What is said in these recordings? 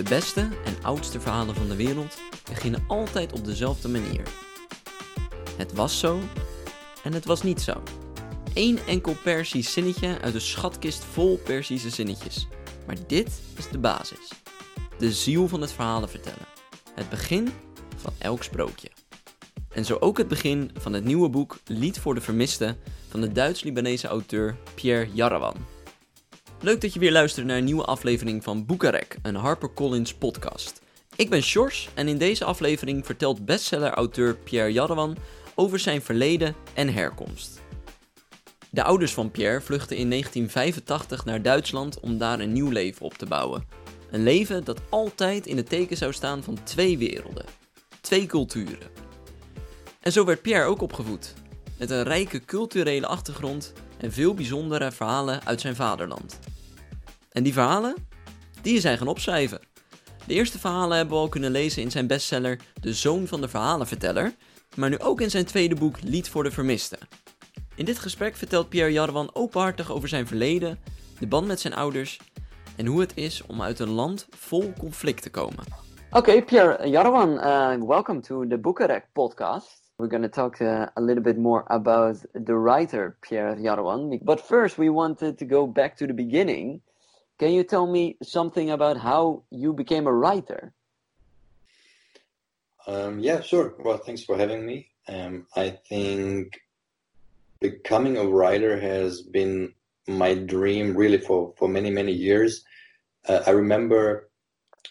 De beste en oudste verhalen van de wereld beginnen altijd op dezelfde manier. Het was zo en het was niet zo. Eén enkel Persisch zinnetje uit een schatkist vol Persische zinnetjes. Maar dit is de basis. De ziel van het verhalen vertellen. Het begin van elk sprookje. En zo ook het begin van het nieuwe boek Lied voor de Vermisten van de Duits-Libanese auteur Pierre Jarawan. Leuk dat je weer luistert naar een nieuwe aflevering van Boekarek, een HarperCollins podcast. Ik ben Sjors en in deze aflevering vertelt bestseller-auteur Pierre Jarawan over zijn verleden en herkomst. De ouders van Pierre vluchtten in 1985 naar Duitsland om daar een nieuw leven op te bouwen. Een leven dat altijd in het teken zou staan van twee werelden, twee culturen. En zo werd Pierre ook opgevoed, met een rijke culturele achtergrond en veel bijzondere verhalen uit zijn vaderland. En die verhalen, die hij gaan opschrijven. De eerste verhalen hebben we al kunnen lezen in zijn bestseller De Zoon van de Verhalenverteller, maar nu ook in zijn tweede boek Lied voor de Vermisten. In dit gesprek vertelt Pierre Jarwan openhartig over zijn verleden, de band met zijn ouders en hoe het is om uit een land vol conflict te komen. Okay, Pierre Jarwan, uh, welcome to the Bucharest podcast. We're going to talk uh, a little bit more about the writer Pierre Jarwan. But first, we wanted to go back to the beginning. Can you tell me something about how you became a writer? Um, yeah, sure. Well, thanks for having me. Um, I think becoming a writer has been my dream really for, for many, many years. Uh, I remember,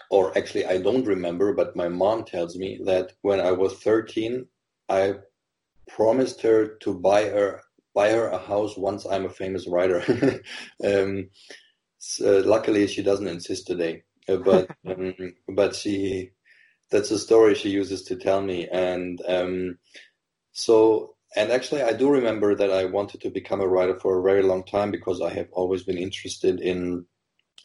or actually, I don't remember, but my mom tells me that when I was 13, I promised her to buy her buy her a house once I'm a famous writer. um, so luckily, she doesn't insist today, uh, but um, but she that's a story she uses to tell me, and um, so and actually, I do remember that I wanted to become a writer for a very long time because I have always been interested in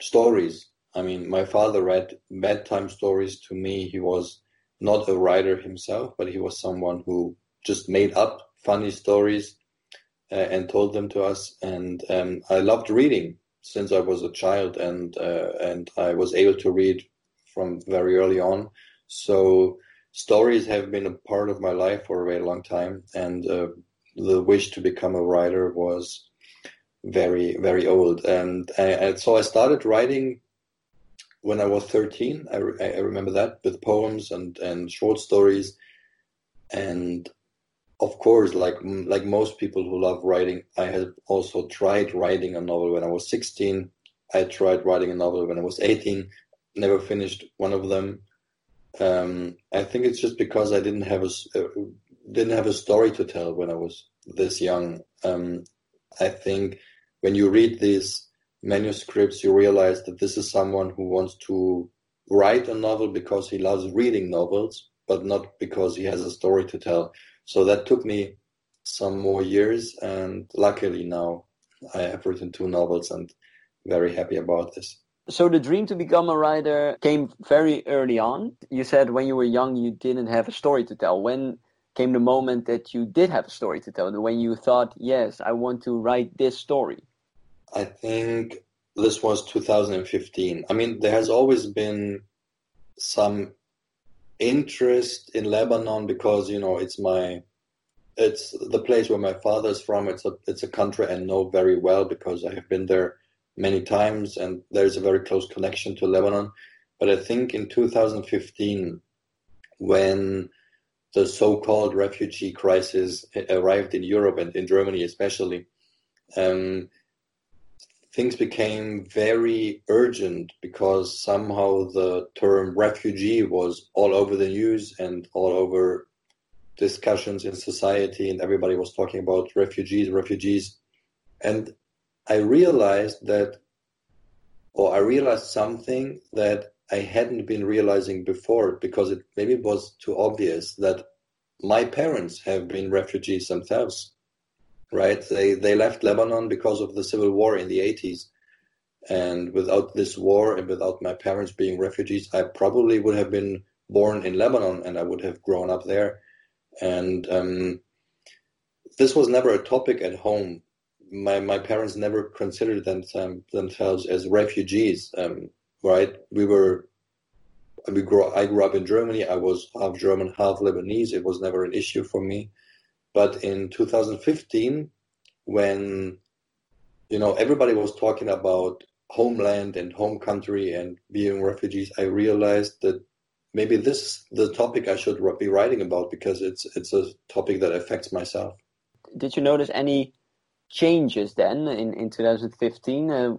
stories. I mean, my father read bedtime stories to me. He was not a writer himself, but he was someone who just made up funny stories uh, and told them to us. And um, I loved reading since I was a child, and uh, and I was able to read from very early on. So stories have been a part of my life for a very long time, and uh, the wish to become a writer was very very old. And, uh, and so I started writing when I was 13. I, re- I remember that with poems and, and short stories. And of course, like like most people who love writing, I had also tried writing a novel when I was 16. I tried writing a novel when I was 18. Never finished one of them. Um, I think it's just because I didn't have a uh, didn't have a story to tell when I was this young. Um, I think when you read these manuscripts, you realize that this is someone who wants to write a novel because he loves reading novels, but not because he has a story to tell. So that took me some more years, and luckily now I have written two novels and very happy about this. So the dream to become a writer came very early on. You said when you were young you didn't have a story to tell. When came the moment that you did have a story to tell? When you thought, yes, I want to write this story? I think this was 2015. I mean, there has always been some interest in Lebanon because you know it's my it's the place where my father is from. It's a it's a country I know very well because I have been there many times, and there's a very close connection to Lebanon. But I think in 2015, when the so-called refugee crisis arrived in Europe and in Germany especially, um, things became very urgent because somehow the term refugee was all over the news and all over discussions in society, and everybody was talking about refugees, refugees. And I realized that, or I realized something that I hadn't been realizing before because it maybe was too obvious that my parents have been refugees themselves right? They they left Lebanon because of the civil war in the 80s. And without this war and without my parents being refugees, I probably would have been born in Lebanon and I would have grown up there. And um, this was never a topic at home. My my parents never considered them, themselves as refugees, um, right? We were we grew, I grew up in Germany. I was half German, half Lebanese. It was never an issue for me. But in 2015, when you know everybody was talking about homeland and home country and being refugees, I realized that maybe this is the topic I should be writing about because it's it's a topic that affects myself. Did you notice any changes then in, in 2015? Uh,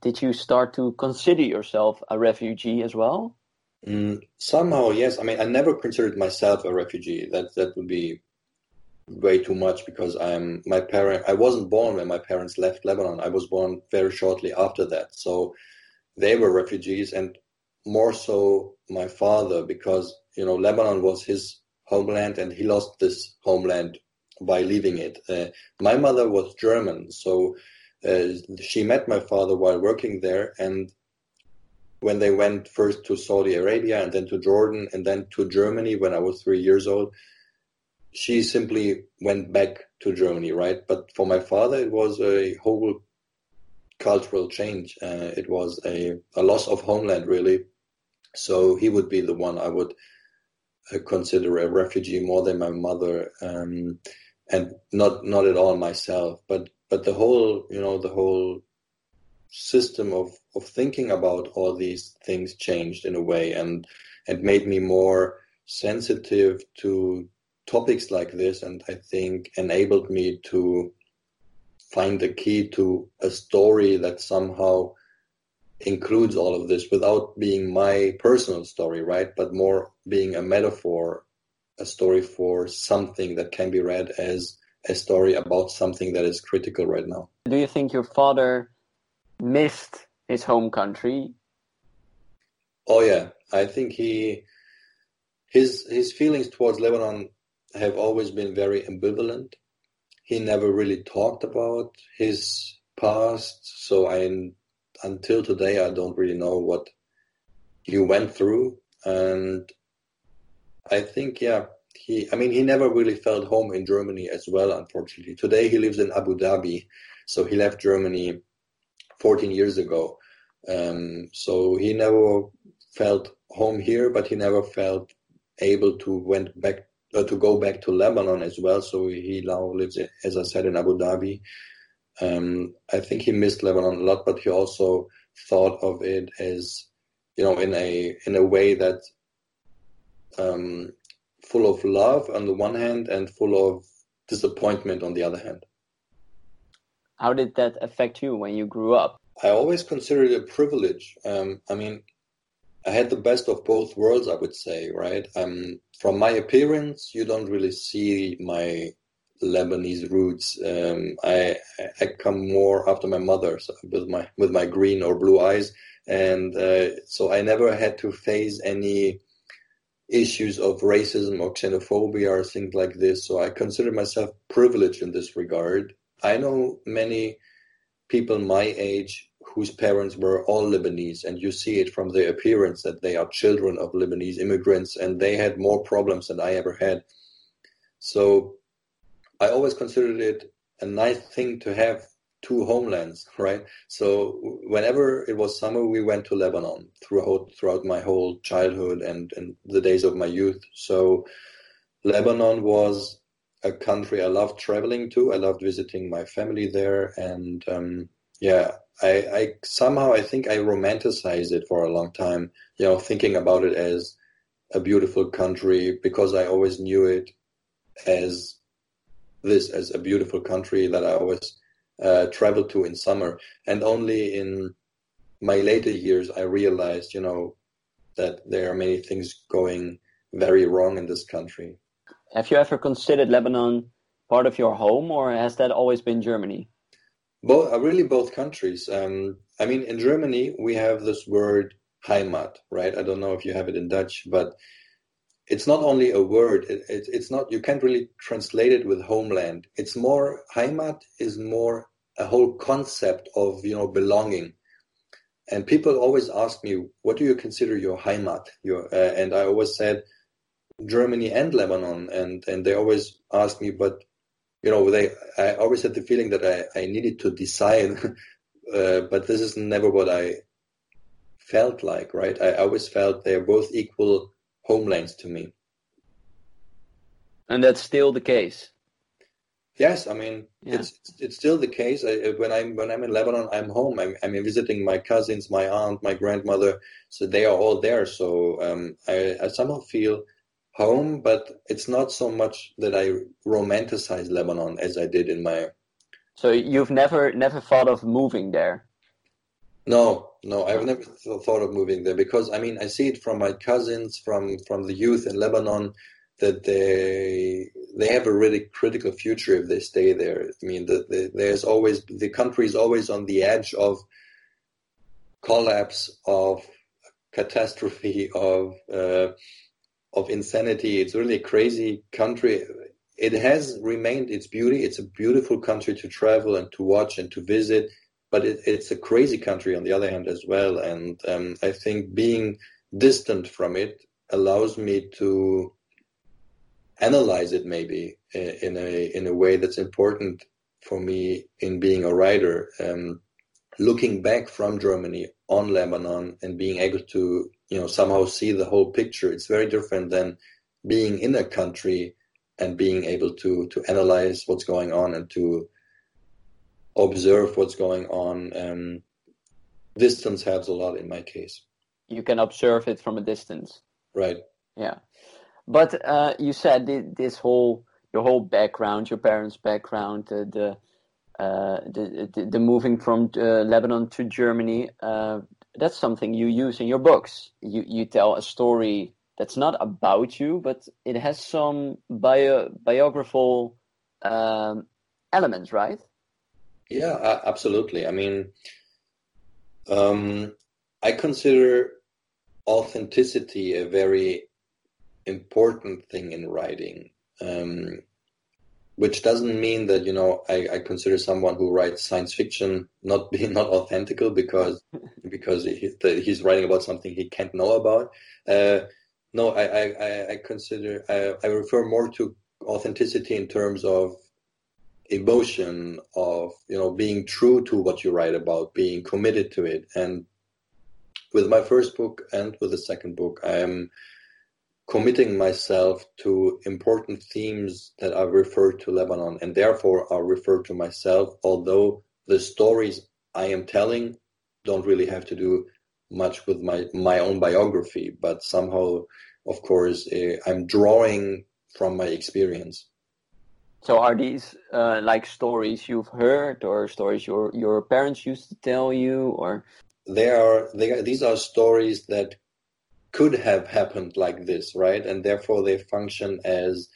did you start to consider yourself a refugee as well? Mm, somehow, yes. I mean, I never considered myself a refugee. That that would be way too much because I'm my parent. I wasn't born when my parents left Lebanon. I was born very shortly after that. So they were refugees, and more so my father because you know Lebanon was his homeland, and he lost this homeland by leaving it. Uh, my mother was German, so uh, she met my father while working there, and when they went first to Saudi Arabia and then to Jordan and then to Germany when I was three years old, she simply went back to Germany, right? But for my father, it was a whole cultural change. Uh, it was a, a loss of homeland, really. So he would be the one I would uh, consider a refugee more than my mother, um, and not not at all myself. But but the whole, you know, the whole system of, of thinking about all these things changed in a way and and made me more sensitive to topics like this and I think enabled me to find the key to a story that somehow includes all of this without being my personal story, right? But more being a metaphor, a story for something that can be read as a story about something that is critical right now. Do you think your father missed his home country. Oh yeah, I think he his his feelings towards Lebanon have always been very ambivalent. He never really talked about his past, so I until today I don't really know what he went through and I think yeah he I mean he never really felt home in Germany as well unfortunately. Today he lives in Abu Dhabi so he left Germany 14 years ago. Um, so he never felt home here, but he never felt able to went back uh, to go back to Lebanon as well. So he now lives, as I said, in Abu Dhabi. Um, I think he missed Lebanon a lot, but he also thought of it as, you know, in a in a way that um, full of love on the one hand and full of disappointment on the other hand. How did that affect you when you grew up? I always considered it a privilege. Um, I mean, I had the best of both worlds, I would say, right? Um, from my appearance, you don't really see my Lebanese roots. Um, I, I come more after my mother so with my with my green or blue eyes, and uh, so I never had to face any issues of racism or xenophobia or things like this. So I consider myself privileged in this regard. I know many people my age whose parents were all Lebanese, and you see it from their appearance that they are children of Lebanese immigrants, and they had more problems than I ever had. So I always considered it a nice thing to have two homelands, right? So whenever it was summer, we went to Lebanon throughout throughout my whole childhood and, and the days of my youth. So Lebanon was a country I loved traveling to. I loved visiting my family there, and um, yeah, I, I somehow I think I romanticized it for a long time. You know, thinking about it as a beautiful country because I always knew it as this as a beautiful country that I always uh, traveled to in summer, and only in my later years I realized, you know, that there are many things going very wrong in this country. Have you ever considered Lebanon part of your home, or has that always been Germany? Both, uh, really, both countries. Um, I mean, in Germany, we have this word Heimat, right? I don't know if you have it in Dutch, but it's not only a word. It, it, it's not. You can't really translate it with homeland. It's more Heimat is more a whole concept of you know belonging. And people always ask me, "What do you consider your Heimat?" Your, uh, and I always said Germany and Lebanon, and and they always ask me, but you know, they I always had the feeling that I I needed to decide, uh, but this is never what I felt like, right? I always felt they're both equal homelands to me. And that's still the case. Yes, I mean yeah. it's it's still the case. I, when I'm when I'm in Lebanon, I'm home. I'm I'm visiting my cousins, my aunt, my grandmother. So they are all there. So um, I, I somehow feel home, but it's not so much that I romanticize Lebanon as I did in my. So you've never never thought of moving there. No, no, I've never thought of moving there because I mean I see it from my cousins, from from the youth in Lebanon that they they have a really critical future if they stay there. I mean, the, the, there's always the country is always on the edge of collapse, of catastrophe, of uh, of insanity. It's really a crazy country. It has remained its beauty. It's a beautiful country to travel and to watch and to visit, but it, it's a crazy country on the other hand as well. And um, I think being distant from it allows me to analyze it maybe in a in a way that's important for me in being a writer. Um, looking back from Germany on Lebanon and being able to you know somehow see the whole picture, it's very different than being in a country and being able to to analyze what's going on and to observe what's going on. Um, distance helps a lot in my case. You can observe it from a distance. Right. Yeah. But uh, you said this whole your whole background, your parents' background, uh, the, uh, the, the, the moving from uh, Lebanon to Germany. Uh, that's something you use in your books. You you tell a story that's not about you, but it has some bio biographical um, elements, right? Yeah, absolutely. I mean, um, I consider authenticity a very important thing in writing. Um, which doesn't mean that you know I, I, consider someone who writes science fiction not being not authentical because because he, he's writing about something he can't know about. Uh, no, I, I, I consider I, I refer more to authenticity in terms of emotion of you know being true to what you write about, being committed to it. And with my first book and with the second book, I am committing myself to important themes that are referred to Lebanon and therefore are referred to myself, although the stories I am telling don't really have to do much with my, my own biography, but somehow, of course, uh, I'm drawing from my experience. So are these uh, like stories you've heard or stories your, your parents used to tell you or? They are, they are, these are stories that could have happened like this, right? And therefore they function as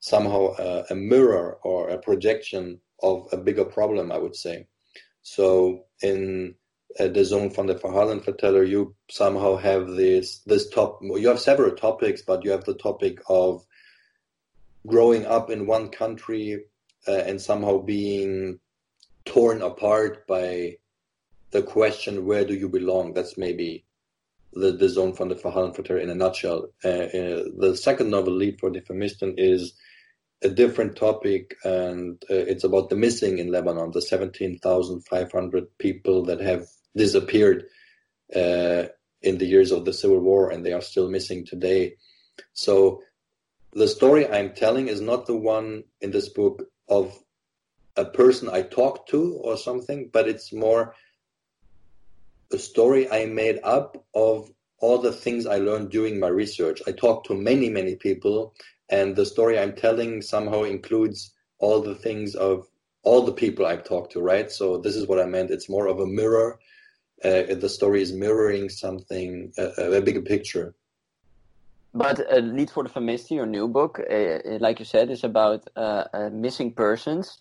somehow a, a mirror or a projection of a bigger problem, I would say. So in uh, the Zoon van der Verhalenverteller, you somehow have this this top. You have several topics, but you have the topic of growing up in one country uh, and somehow being torn apart by the question, "Where do you belong?" That's maybe the, the Zoon van der Verhalenverteller in a nutshell. Uh, uh, the second novel, Lied for de Vermisten, is a different topic, and uh, it's about the missing in Lebanon, the 17,500 people that have disappeared in the years of the civil war, and they are still missing today. So the story I'm telling is not the one in this book of a person I talked to or something, but it's more a story I made up of all the things I learned during my research. I talked to many, many people, and the story I'm telling somehow includes all the things of all the people I've talked to, right? So this is what I meant. It's more of a mirror. Uh, the story is mirroring something, uh, a bigger picture. But uh, Lied voor de Vermiste, your new book, uh, like you said, is about uh, uh, missing persons.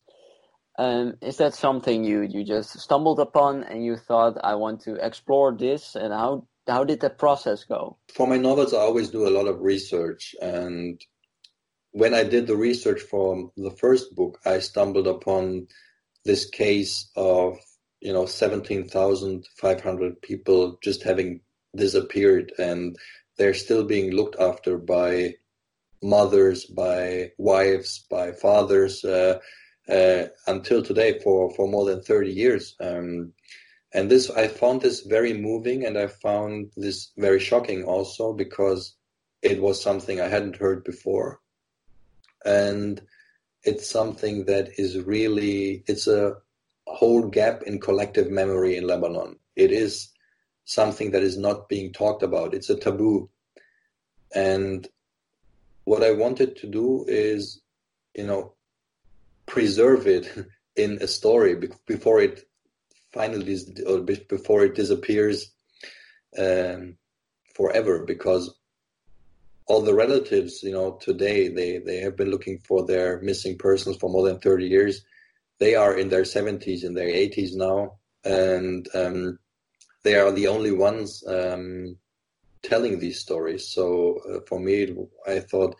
Um, is that something you, you just stumbled upon and you thought I want to explore this? And how how did that process go? For my novels, I always do a lot of research, and when I did the research for the first book, I stumbled upon this case of you know seventeen thousand five hundred people just having disappeared, and they're still being looked after by mothers, by wives, by fathers. Uh, until today for, for more than 30 years. Um, and this I found this very moving, and I found this very shocking also because it was something I hadn't heard before, and it's something that is really it's a whole gap in collective memory in Lebanon. It is something that is not being talked about. It's a taboo. And what I wanted to do is, you know, preserve it in a story before it finally or before it disappears um, forever because all the relatives you know today they they have been looking for their missing persons for more than 30 years. They are in their 70s and their 80s now and um, they are the only ones um, telling these stories. So uh, for me i thought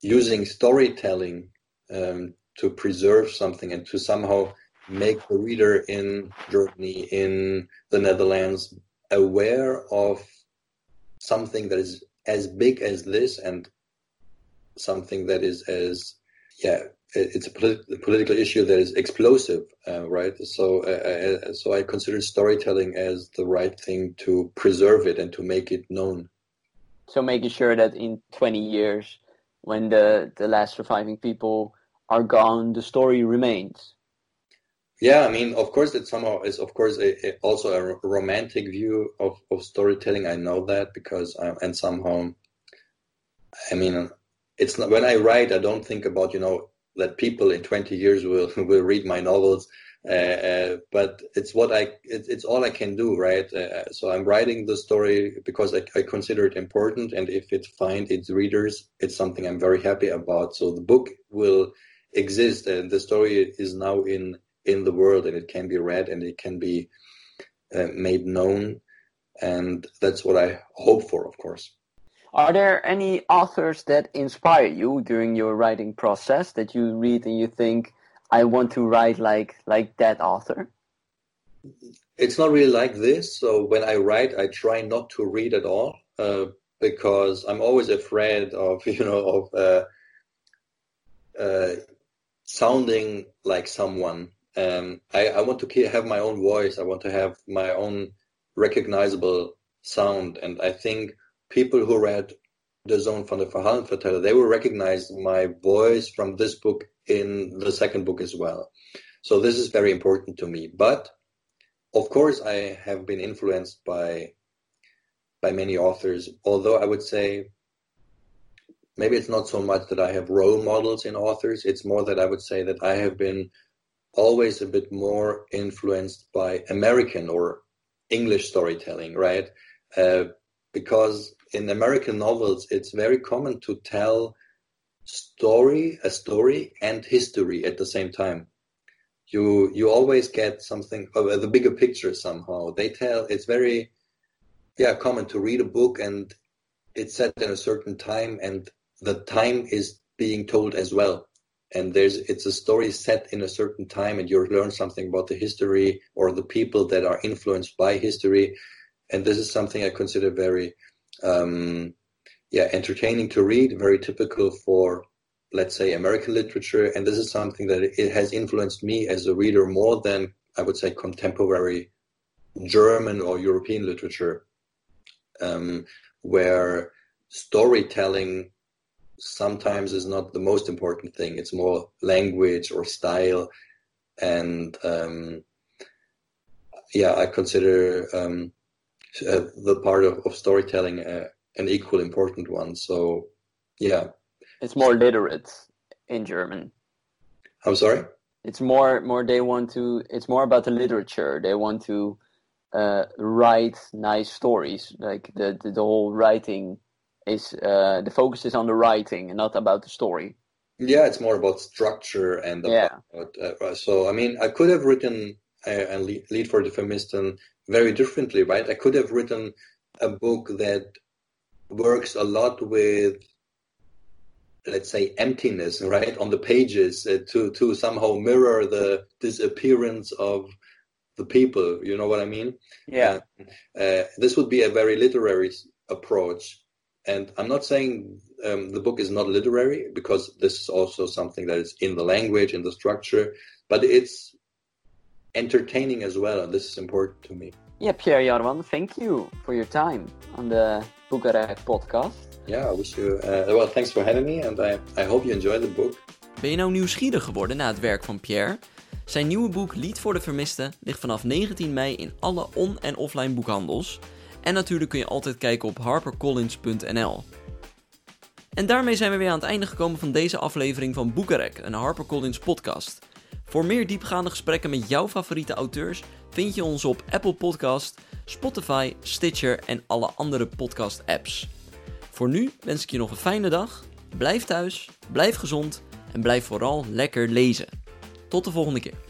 using storytelling um, to preserve something and to somehow make the reader in Germany, in the Netherlands, aware of something that is as big as this and something that is as yeah it's a polit- political issue that is explosive uh, right? So uh, uh, so i consider storytelling as the right thing to preserve it and to make it known. So making sure that in 20 years when the the last surviving people are gone the story remains yeah, I mean, of course, it somehow is, of course, a, a, also a romantic view of, of storytelling. I know that because, I, and somehow, I mean, it's not when I write, I don't think about you know that people in 20 years will will read my novels, uh, uh, but it's what I it, it's all I can do, right? Uh, so I'm writing the story because I, I consider it important, and if it finds its readers, it's something I'm very happy about. So the book will exist, and the story is now in in the world and it can be read and it can be uh, made known and that's what i hope for of course. Are there any authors that inspire you during your writing process that you read and you think i want to write like like that author it's not really like this. So when i write i try not to read at all uh, because i'm always afraid of you know of uh, uh, sounding like someone um, I, I want to have my own voice. I want to have my own recognizable sound. And I think people who read The Zoon van de Verhalenverteller, they will recognize my voice from this book in the second book as well. So this is very important to me. But of course, I have been influenced by by many authors. Although I would say maybe it's not so much that I have role models in authors. It's more that I would say that I have been always a bit more influenced by American or English storytelling, right? Uh, because in American novels, it's very common to tell story, a story, and history at the same time. You you always get something the bigger picture somehow. They tell it's very yeah common to read a book and it's set in a certain time and the time is being told as well. And there's it's a story set in a certain time and you learn something about the history or the people that are influenced by history. And this is something i consider very um, yeah entertaining to read very typical for let's say american literature. And this is something that it has influenced me as a reader more than i would say contemporary german or european literature um, where storytelling sometimes is not the most important thing. It's more language or style, and um, yeah, I consider um, uh, the part of, of storytelling uh, an equal important one. So yeah, it's more literate in German. I'm sorry. It's more more they want to. It's more about the literature. They want to uh, write nice stories, like the, the the whole writing is uh, the focus is on the writing and not about the story. Yeah, it's more about structure and yeah. Uh, so I mean, I could have written a, a Lied voor de Vermisten very differently, right? I could have written a book that works a lot with let's say emptiness right on the pages uh, to to somehow mirror the disappearance of the people you know what i mean yeah uh, uh, this would be a very literary approach and I'm not saying um, the book is not literary because this is also something that is in the language, in the structure, but it's entertaining as well. And this is important to me. Yeah, Pierre Jarwan, thank you for your time on the Boekarek podcast. Yeah, I wish you. Uh, well, thanks for having me, and I, I hope you enjoy the book. Ben je nou nieuwsgierig geworden naar het werk van Pierre? Zijn nieuwe boek Lied voor de Vermisten ligt vanaf 19 mei in alle on- en offline boekhandels. En natuurlijk kun je altijd kijken op harpercollins.nl. En daarmee zijn we weer aan het einde gekomen van deze aflevering van Boekarek, een HarperCollins podcast. Voor meer diepgaande gesprekken met jouw favoriete auteurs vind je ons op Apple Podcast, Spotify, Stitcher en alle andere podcast apps. Voor nu wens ik je nog een fijne dag, blijf thuis, blijf gezond en blijf vooral lekker lezen. Tot de volgende keer.